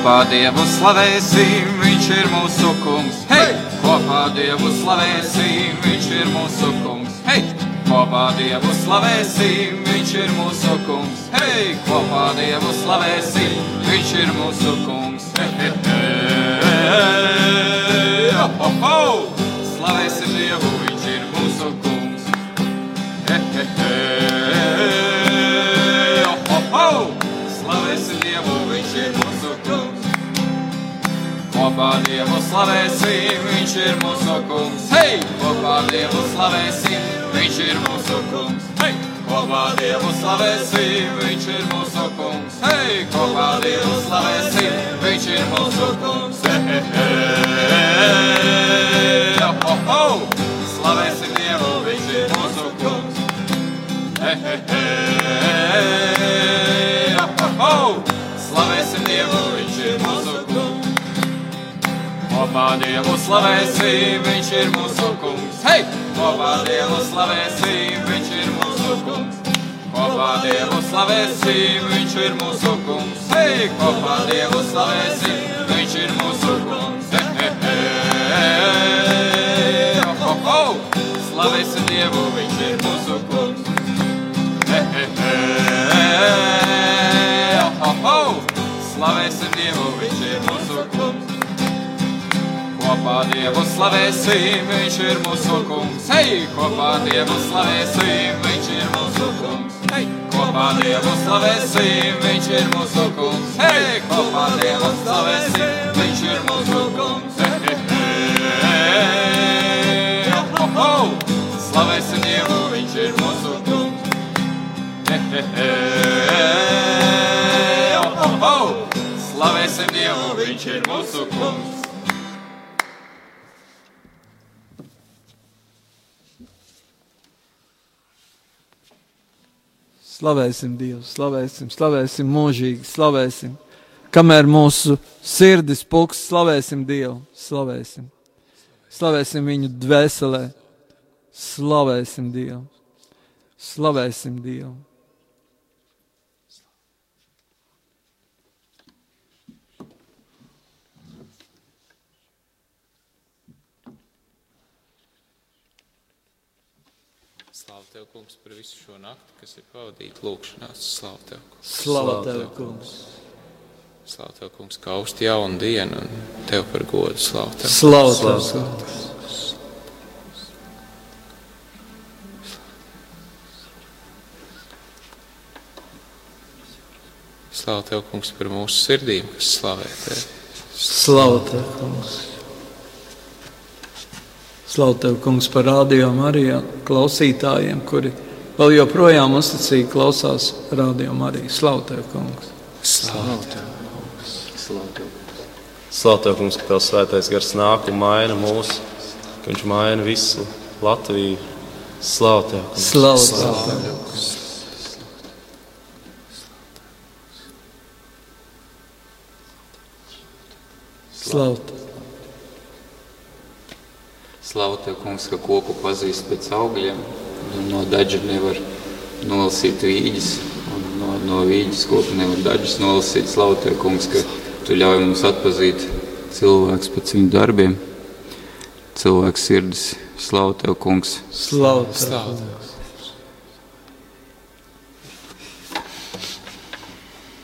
Kopā Dievu slavēsim, Viņš ir mūsu kungs. Hei! Kopā Dievu slavēsim, Viņš ir mūsu kungs. Hei! Kopā Dievu slavēsim, Viņš ir mūsu kungs. Hei! Kopā Dievu slavēsim, Viņš ir mūsu kungs. Hei, hei, hei! Ho, ho! Slavēsim Dievu, Viņš ir mūsu kungs. Hei, hei, hei! Ho, ho! Slavēsim Dievu, Viņš ir mūsu kungs. Kopā Dievu slavēsim, Viņš ir mūsu kungs. Hei! Kopā Dievu slavēsim, Viņš ir mūsu kungs. Hei! Kopā Dievu slavēsim, Viņš ir mūsu kungs. Hei! Kopā Dievu slavēsim, Viņš ir mūsu kungs. Hei, hei! Ho, ho! Slavēsim Dievu, Viņš ir mūsu kungs. Hei, hei! Ho, ho! Slavēsim Dievu, Kopā Dievu slavēsim, Viņš ir mūsu kungs. Hei! Kopā Dievu slavēsim, Viņš ir mūsu kungs. Kopā Dievu slavēsim, Viņš ir mūsu kungs. Hei! Kopā Dievu slavēsim, Viņš ir mūsu kungs. He, he, he. Ho, ho, ho. Slavēsim Dievu, Viņš ir mūsu kungs. He, he, he. Ho, ho. Slavēsim Dievu, Viņš ir mūsu kungs. Kopā Dievu slavēsim, Viņš ir mūsu kungs. Hei, kopā Dievu slavēsim, Viņš ir mūsu kungs. Hei, kopā Dievu slavēsim, Viņš ir mūsu kungs. Hei, kopā Dievu slavēsim, Viņš ir mūsu kungs. Hei, hei, hei, ho, ho. Slavēsim Dievu, Viņš ir mūsu kungs. Hei, hei, hei, ho, ho. Slavēsim Dievu, Viņš ir mūsu kungs.
Slavēsim Dievu, slavēsim, slavēsim mūžīgi, slavēsim. Kamēr mūsu sirdis pulks, slavēsim Dievu, slavēsim. Slavēsim viņu dvēselē, slavēsim Dievu, slavēsim Dievu.
Slavu tev, kungs, par visu šo nakti, kas ir pavadīta lūkšanās. Slavu tev, kungs.
Slava tev, kungs!
Slavu tev, kungs, ka augstu jaunu dienu un tev par godu. Slavu tev.
Slava tev, kungs!
Slavu tev, kungs, par mūsu sirdīm, kas slavē tevi.
Slava tev, kungs! Slavu tev, kungs, par rādījām arī klausītājiem, kuri vēl joprojām uzticīgi klausās rādījām arī. Slavu tev, kungs!
Slavu tev.
Slavu tev, kungs, ka tavs svētais gars nāk un maina mūs, ka viņš maina visu Latviju. Slavu tev, kungs!
Slavu tev, kungs! Slavu tev,
kungs, ka koku pazīst pēc augļiem. No daļa nevar nolasīt vīģis, un no, no vīģis koka nevar daļas nolasīt. Slavu tev, kungs, ka tu ļauj mums atpazīt cilvēks pēc viņu darbiem, cilvēks sirdis. Slavu tev, kungs!
Slavu tev!
Slavu tev.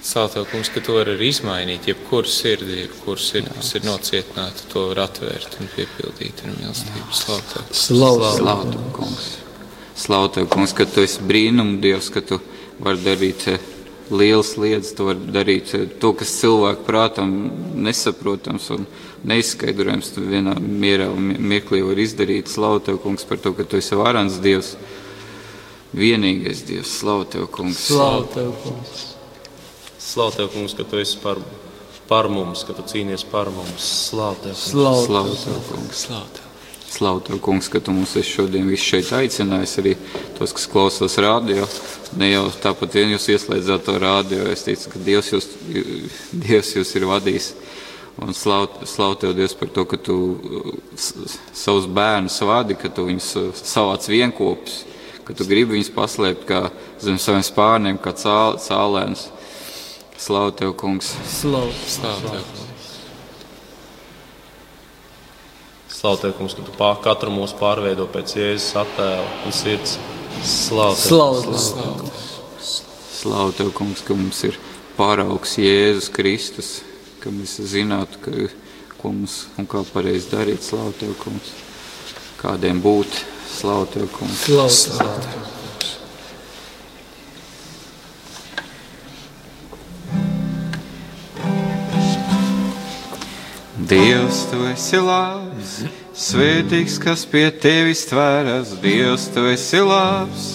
Slavu tev, kungs, ka tu vari arī izmainīt jebkuru sirdi, jebkuru sirdi, kas ir nocietināta, to var atvērt un piepildīt ar mīlestību. Slavu tev.
Slavu tev!
Slavu tev, kungs! Slavu tev, kungs, ka tu esi brīnum Dievs, ka tu vari darīt eh, lielas lietas, tu vari darīt eh, to, kas cilvēku prātam nesaprotams un neizskaidrojams. Tu vienā mierā un mi- mirklī vari izdarīt. Slavu tev, kungs, par to, ka tu esi varans Dievs. Vienīgais Dievs, slavu tev, kungs!
Slavu tev, kungs!
Slavu tev, kungs, ka tu esi par, par mums, ka tu cīnies par mums. Slavu tev! kungs.
Slavu
Slavu
tev!
tev, kungs!
Slavu tev.
Slavu tev, kungs, ka tu mums esi šodien visus šeit aicinājis, arī tos, kas klausās rādio. Ne jau tāpat vien jūs ieslēdzāt to rādio, es ticu, ka Dievs jūs, Dievs jūs ir vadījis. Un slavu slavu tev, Dievs, par to, ka tu savus bērnus vadi, ka tu viņus savāc vienkopus, ka tu gribi viņus paslēpt kā zem saviem spārniem, kā cāl, cālēnus. Slavu tev, kungs!
Slavu!
Slavu tev, kungs,
ka tu pār katru mūsu pārveido pēc Jēzus attēla un sirds. Tev,
kungs, ka mums ir pāraugs Jēzus Kristus, ka mēs zinātu, ka, ko mums un kā pareizi darīt. Kungs! Kādiem būt? Slavu tev, Dievs, tu esi labs, svētīgs, kas pie tevis tvēras. Dievs, tu esi labs,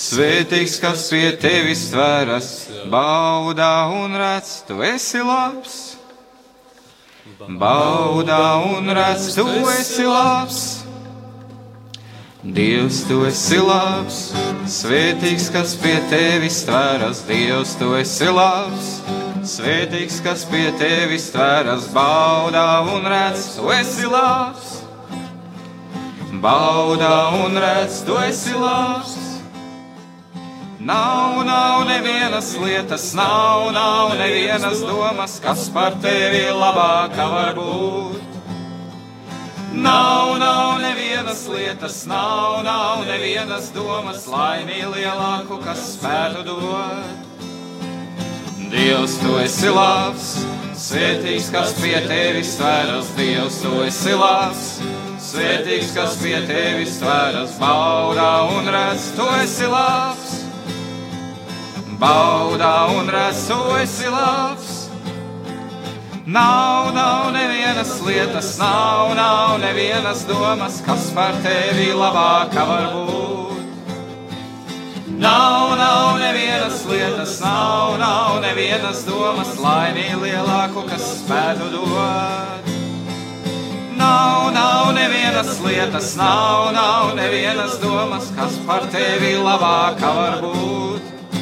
svētīgs, kas pie tevis tvēras. Baudā un redz, tu esi labs. Baudā un redz, tu esi labs. Dievs, tu esi labs, svētīgs, kas pie tevis tvēras. Dievs, tu esi labs. Svētīgs, kas pie tevis tvēras, baudā un redz, tu esi labs. Baudā un redz, tu esi labs. Nav, nav nevienas lietas, nav, nav nevienas domas, kas par tevi labāka var būt. Nav, nav nevienas lietas, nav, nav nevienas domas, laimī lielāku, kas spētu dot. Dievs, tu esi labs, svētīgs, kas pie tevis tvēras. Dievs, tu esi labs, svētīgs, kas pie tevis tvēras. Baudā un redz, tu esi labs. Baudā un redz, tu esi labs. Nav, nav nevienas lietas, nav, nav nevienas domas, kas par tevi labāka var būt. Nav, nav nevienas lietas, nav, nav nevienas domas, laimī lielāku, kas spētu dot. Nav, nav nevienas lietas, nav, nav nevienas domas, kas par tevi labāka var būt.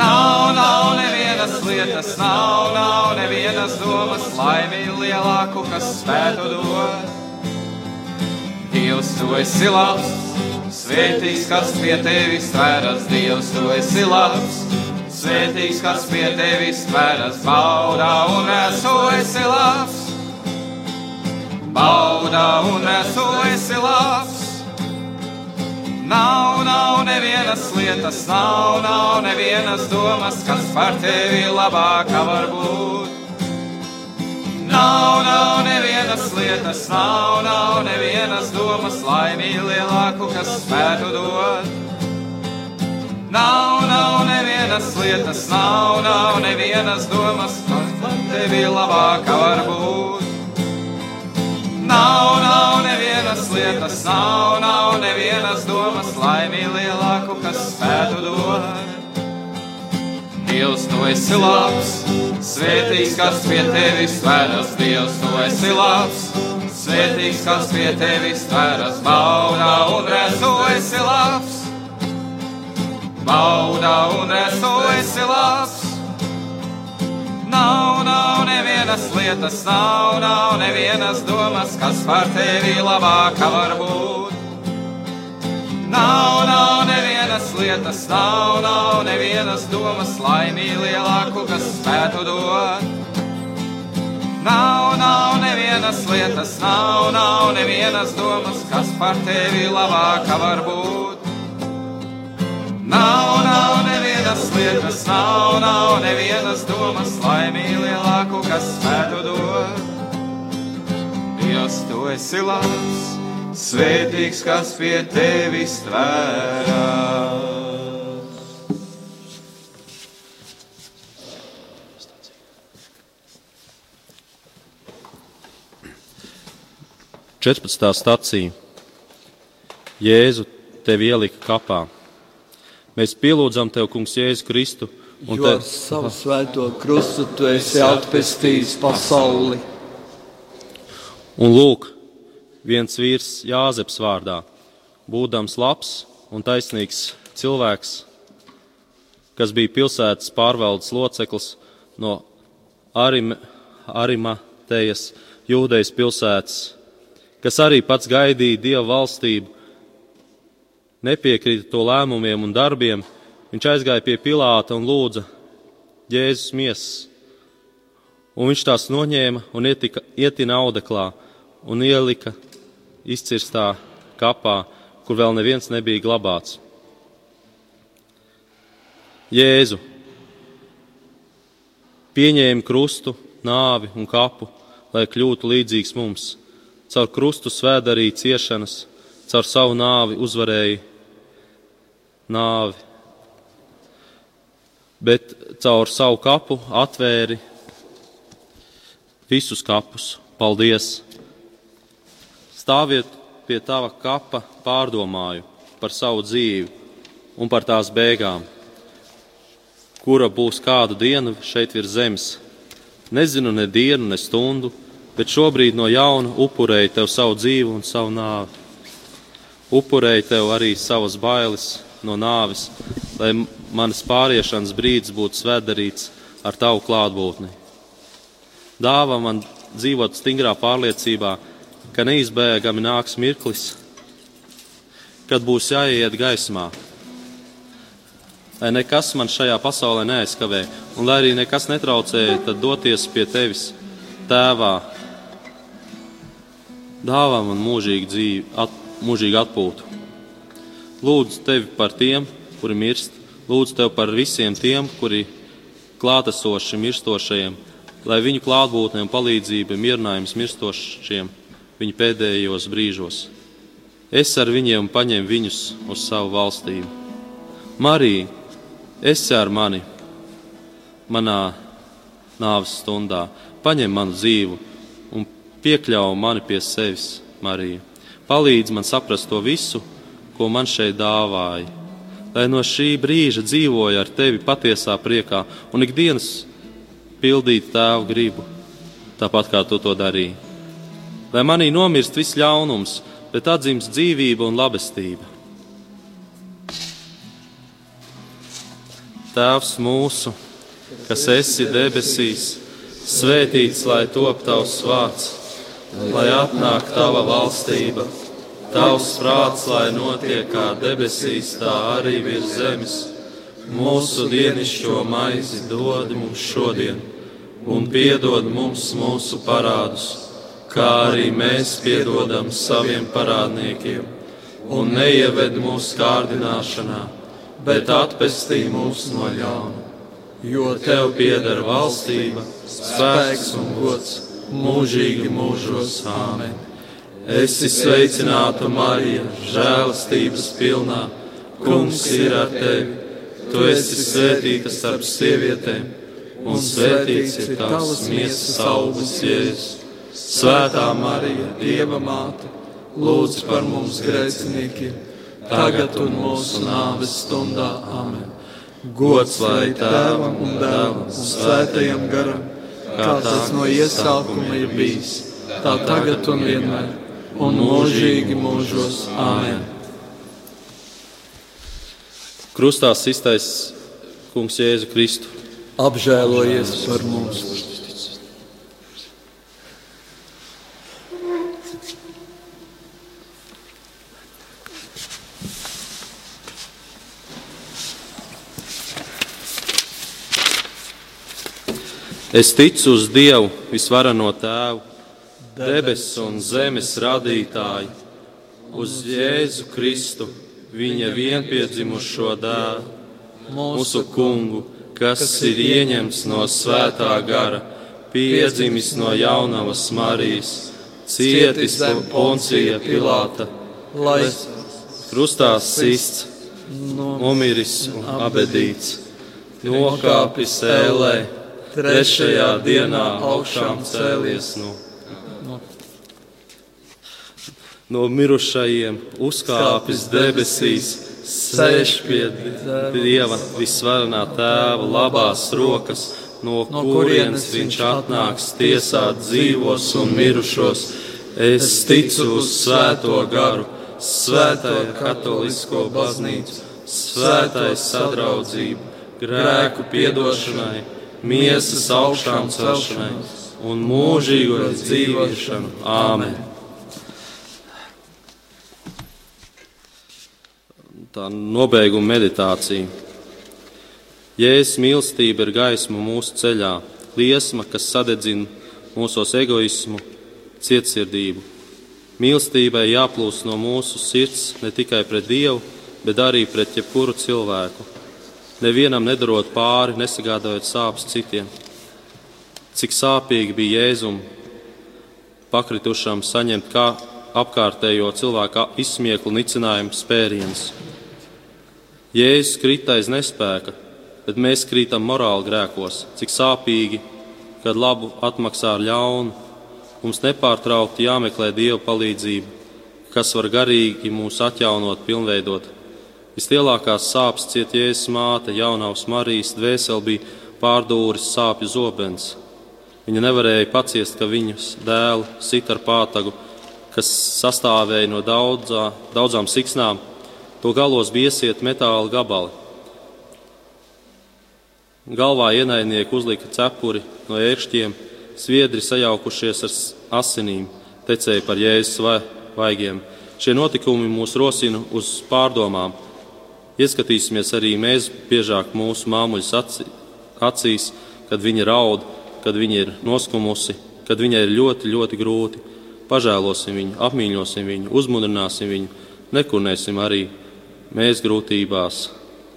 Nav, nav nevienas lietas, nav, nav nevienas domas, laimī lielāku, kas spētu dot. Dievs, tu esi labs, Svētīgs, kas pie tevis tvēras, Dievs, tu esi labs. Svētīgs, kas pie tevis tvēras, baudā un es, tu esi labs. Baudā un es, tu esi labs. Nav, nav nevienas lietas, nav, nav nevienas domas, kas par tevi labāka var būt. Nav, nav nevienas lietas, nav, nav nevienas domas, laimī lielāku, kas spētu dot. Nav, nav nevienas lietas, nav, nav nevienas domas, kas tevi labāka var būt. Nav, nav nevienas lietas, nav, nav nevienas domas, laimī lielāku, kas spētu dot. Dievs, tu esi labs, svētīgs, kas pie tevis tvēras. Dievs, tu esi labs, svētīgs, kas pie tevis tvēras. Baudā un redz, tu esi labs, baudā un redz, tu esi labs. Nav, nav nevienas lietas, nav, nav nevienas domas, kas par tevi labāka var būt. Nav, nav nevienas lietas, nav, nav nevienas domas, laimī lielāku, kas spētu dot. Nav, nav nevienas lietas, nav, nav nevienas domas, kas par tevi labāka var būt. Nav, nav nevienas lietas, nav, nav nevienas domas, laimī lielāku, kas spētu dot. Dievs, tu esi labs! Svētīgs, kas pie tevis tvērās.
Četrpadsmitā stācija Jēzu tevi ielika kapā. Mēs pielūdzam tev, Kungs, Jēzu Kristu.
Un jo te... ar savu svēto krustu tu esi atpestījis pasauli.
Un lūk, viens vīrs Jāzeps vārdā, būdams labs un taisnīgs cilvēks, kas bija pilsētas pārvaldes loceklis no Arim, Arimatejas jūdejas pilsētas, kas arī pats gaidīja Dieva valstību, nepiekrita to lēmumiem un darbiem, viņš aizgāja pie Pilāta un lūdza Jēzus miesas. Un viņš tās noņēma un ietika, ietina audeklā un ielika izcirstā kapā, kur vēl neviens nebija glabāts. Jēzu pieņēma krustu, nāvi un kapu, lai kļūtu līdzīgs mums. Caur krustu svēda arī ciešanas, caur savu nāvi uzvarēja nāvi, bet caur savu kapu atvēri visus kapus. Paldies! Stāviet pie tava kapa, pārdomāju par savu dzīvi un par tās beigām kura būs kādu dienu šeit virs zemes. Nezinu ne dienu, ne stundu, bet šobrīd no jauna upurēju tev savu dzīvi un savu nāvi. Upurēju tev arī savas bailes no nāves, lai manas pāriešanas brīdis būtu svētdarīts ar tavu klātbūtni. Dāvā man dzīvot stingrā pārliecībā, ka neizbēgami nāks mirklis, kad būs jāiet gaismā, lai nekas man šajā pasaulē neaizkavē, un lai arī nekas netraucē, tad doties pie tevis, tēvā, dāvā man mūžīgu dzīvi, at, mūžīgu atpūtu. Lūdzu tevi par tiem, kuri mirst, lūdzu tevi par visiem tiem, kuri klātesoši mirstošajiem, lai viņu klātbūtne un palīdzība mierinājums mirstošiem viņu pēdējos brīžos. Es ar viņiem paņēmu viņus uz savu valstību. Marija, esi ar mani manā nāves stundā, paņem manu dzīvu un piekļauj mani pie sevis, Marija. Palīdz man saprast to visu, ko man šeit dāvāja, lai no šī brīža dzīvoju ar tevi patiesā priekā un ikdienas pildītu tēvu gribu, tāpat kā tu to darīji. Lai manī nomirst viss ļaunums, bet atzīst dzīvība un labestība. Tēvs mūsu, kas esi debesīs, svētīts lai top tavs vārds, lai atnāk tava valstība, tavs prāts, lai notiek kā debesīs, tā arī virs zemes. Mūsu dienascho maizi dod mums šodien, un piedod mums mūsu parādus, kā arī mēs piedodam saviem parādniekiem, un neieved mūsu kārdināšanā bet atpestī mūs no ļauna. Jo tev pieder valstība, spēks un gods mūžīgi mūžos āmen. Esi sveicināta Marija, žēlastības pilnā, kungs ir ar tevi. Tu esi svētīta starp sievietēm, un svētīts ir tavs miesas augurs jēzus. Svētā Marija, Dieva māte, lūdz par mums grēciniekiem tagad un mūsu nāves stundā. Amen. Gods lai tēvam un dēlam un svētajam garam, kā tas no iesākuma ir bijis, tā tagad un vienmēr, un mūžīgi mūžos. Amen. Krustā iztais Kungs Jēzu Kristu.
Apžēlojies par mums!
Es ticu uz Dievu, visvarano Tēvu, debesu un zemes radītāju, uz Jēzu Kristu, viņa vienpiedzimušo dēlu, mūsu kungu, kas ir ieņemts no svētā gara, piedzimis no jaunavas Marijas, cietis zem poncija Pilāta, lai krustā sists, nomiris un abedīts, nokāpis ēlē trešajā dienā augšām cēlies no, no, no mirušajiem, uzkāpis debesīs, sēž pie Dieva visvarenā tēva labās rokas, no, no kurienes viņš atnāks tiesāt dzīvos un mirušos. Es ticu uz svēto garu, svēto katolisko baznīcu, svētai sadraudzību, grēku piedošanai miesas augšām celšanai un mūžīgo dzīvošanu. Āmen! Tā nobeiguma meditācija. Jēzus mīlestība ir gaisma mūsu ceļā, liesma, kas sadedzina mūsos egoismu, cietsirdību. Mīlestībai jāplūst no mūsu sirds ne tikai pret Dievu, bet arī pret jebkuru cilvēku. Nevienam nedarot pāri, nesagādājot sāpes citiem. Cik sāpīgi bija Jēzum pakritušam saņemt kā apkārtējo cilvēku izsmieklu nicinājumu spērienus. Jēzus krita aiz nespēka, bet mēs krītam morāli grēkos, cik sāpīgi, kad labu atmaksā ar ļaunu. Mums nepārtraukti jāmeklē Dieva palīdzība, kas var garīgi mūs atjaunot, pilnveidot. Vislielākās sāpes ciet Jēzus māte, jaunavs Marijas dvēseli bija pārdūris sāpju zobens. Viņa nevarēja paciest, ka viņas dēlu sit ar pātagu, kas sastāvēja no daudzā, daudzām siksnām. To galos bija iesiet metāla gabali. Galvā ienaidnieki uzlika cepuri no ērkšķiem, sviedri sajaukušies ar asinīm, tecēja par jēzus vaigiem. Šie notikumi mūs rosina uz pārdomām. Ieskatīsimies arī mēs biežāk mūsu māmuļas acīs, kad viņa raud, kad viņa ir noskumusi, kad viņai ir ļoti, ļoti grūti. Pažēlosim viņu, apmīļosim viņu, uzmundrināsim viņu, nekurnēsim arī mēs grūtībās,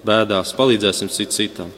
bēdās, palīdzēsim cit citam.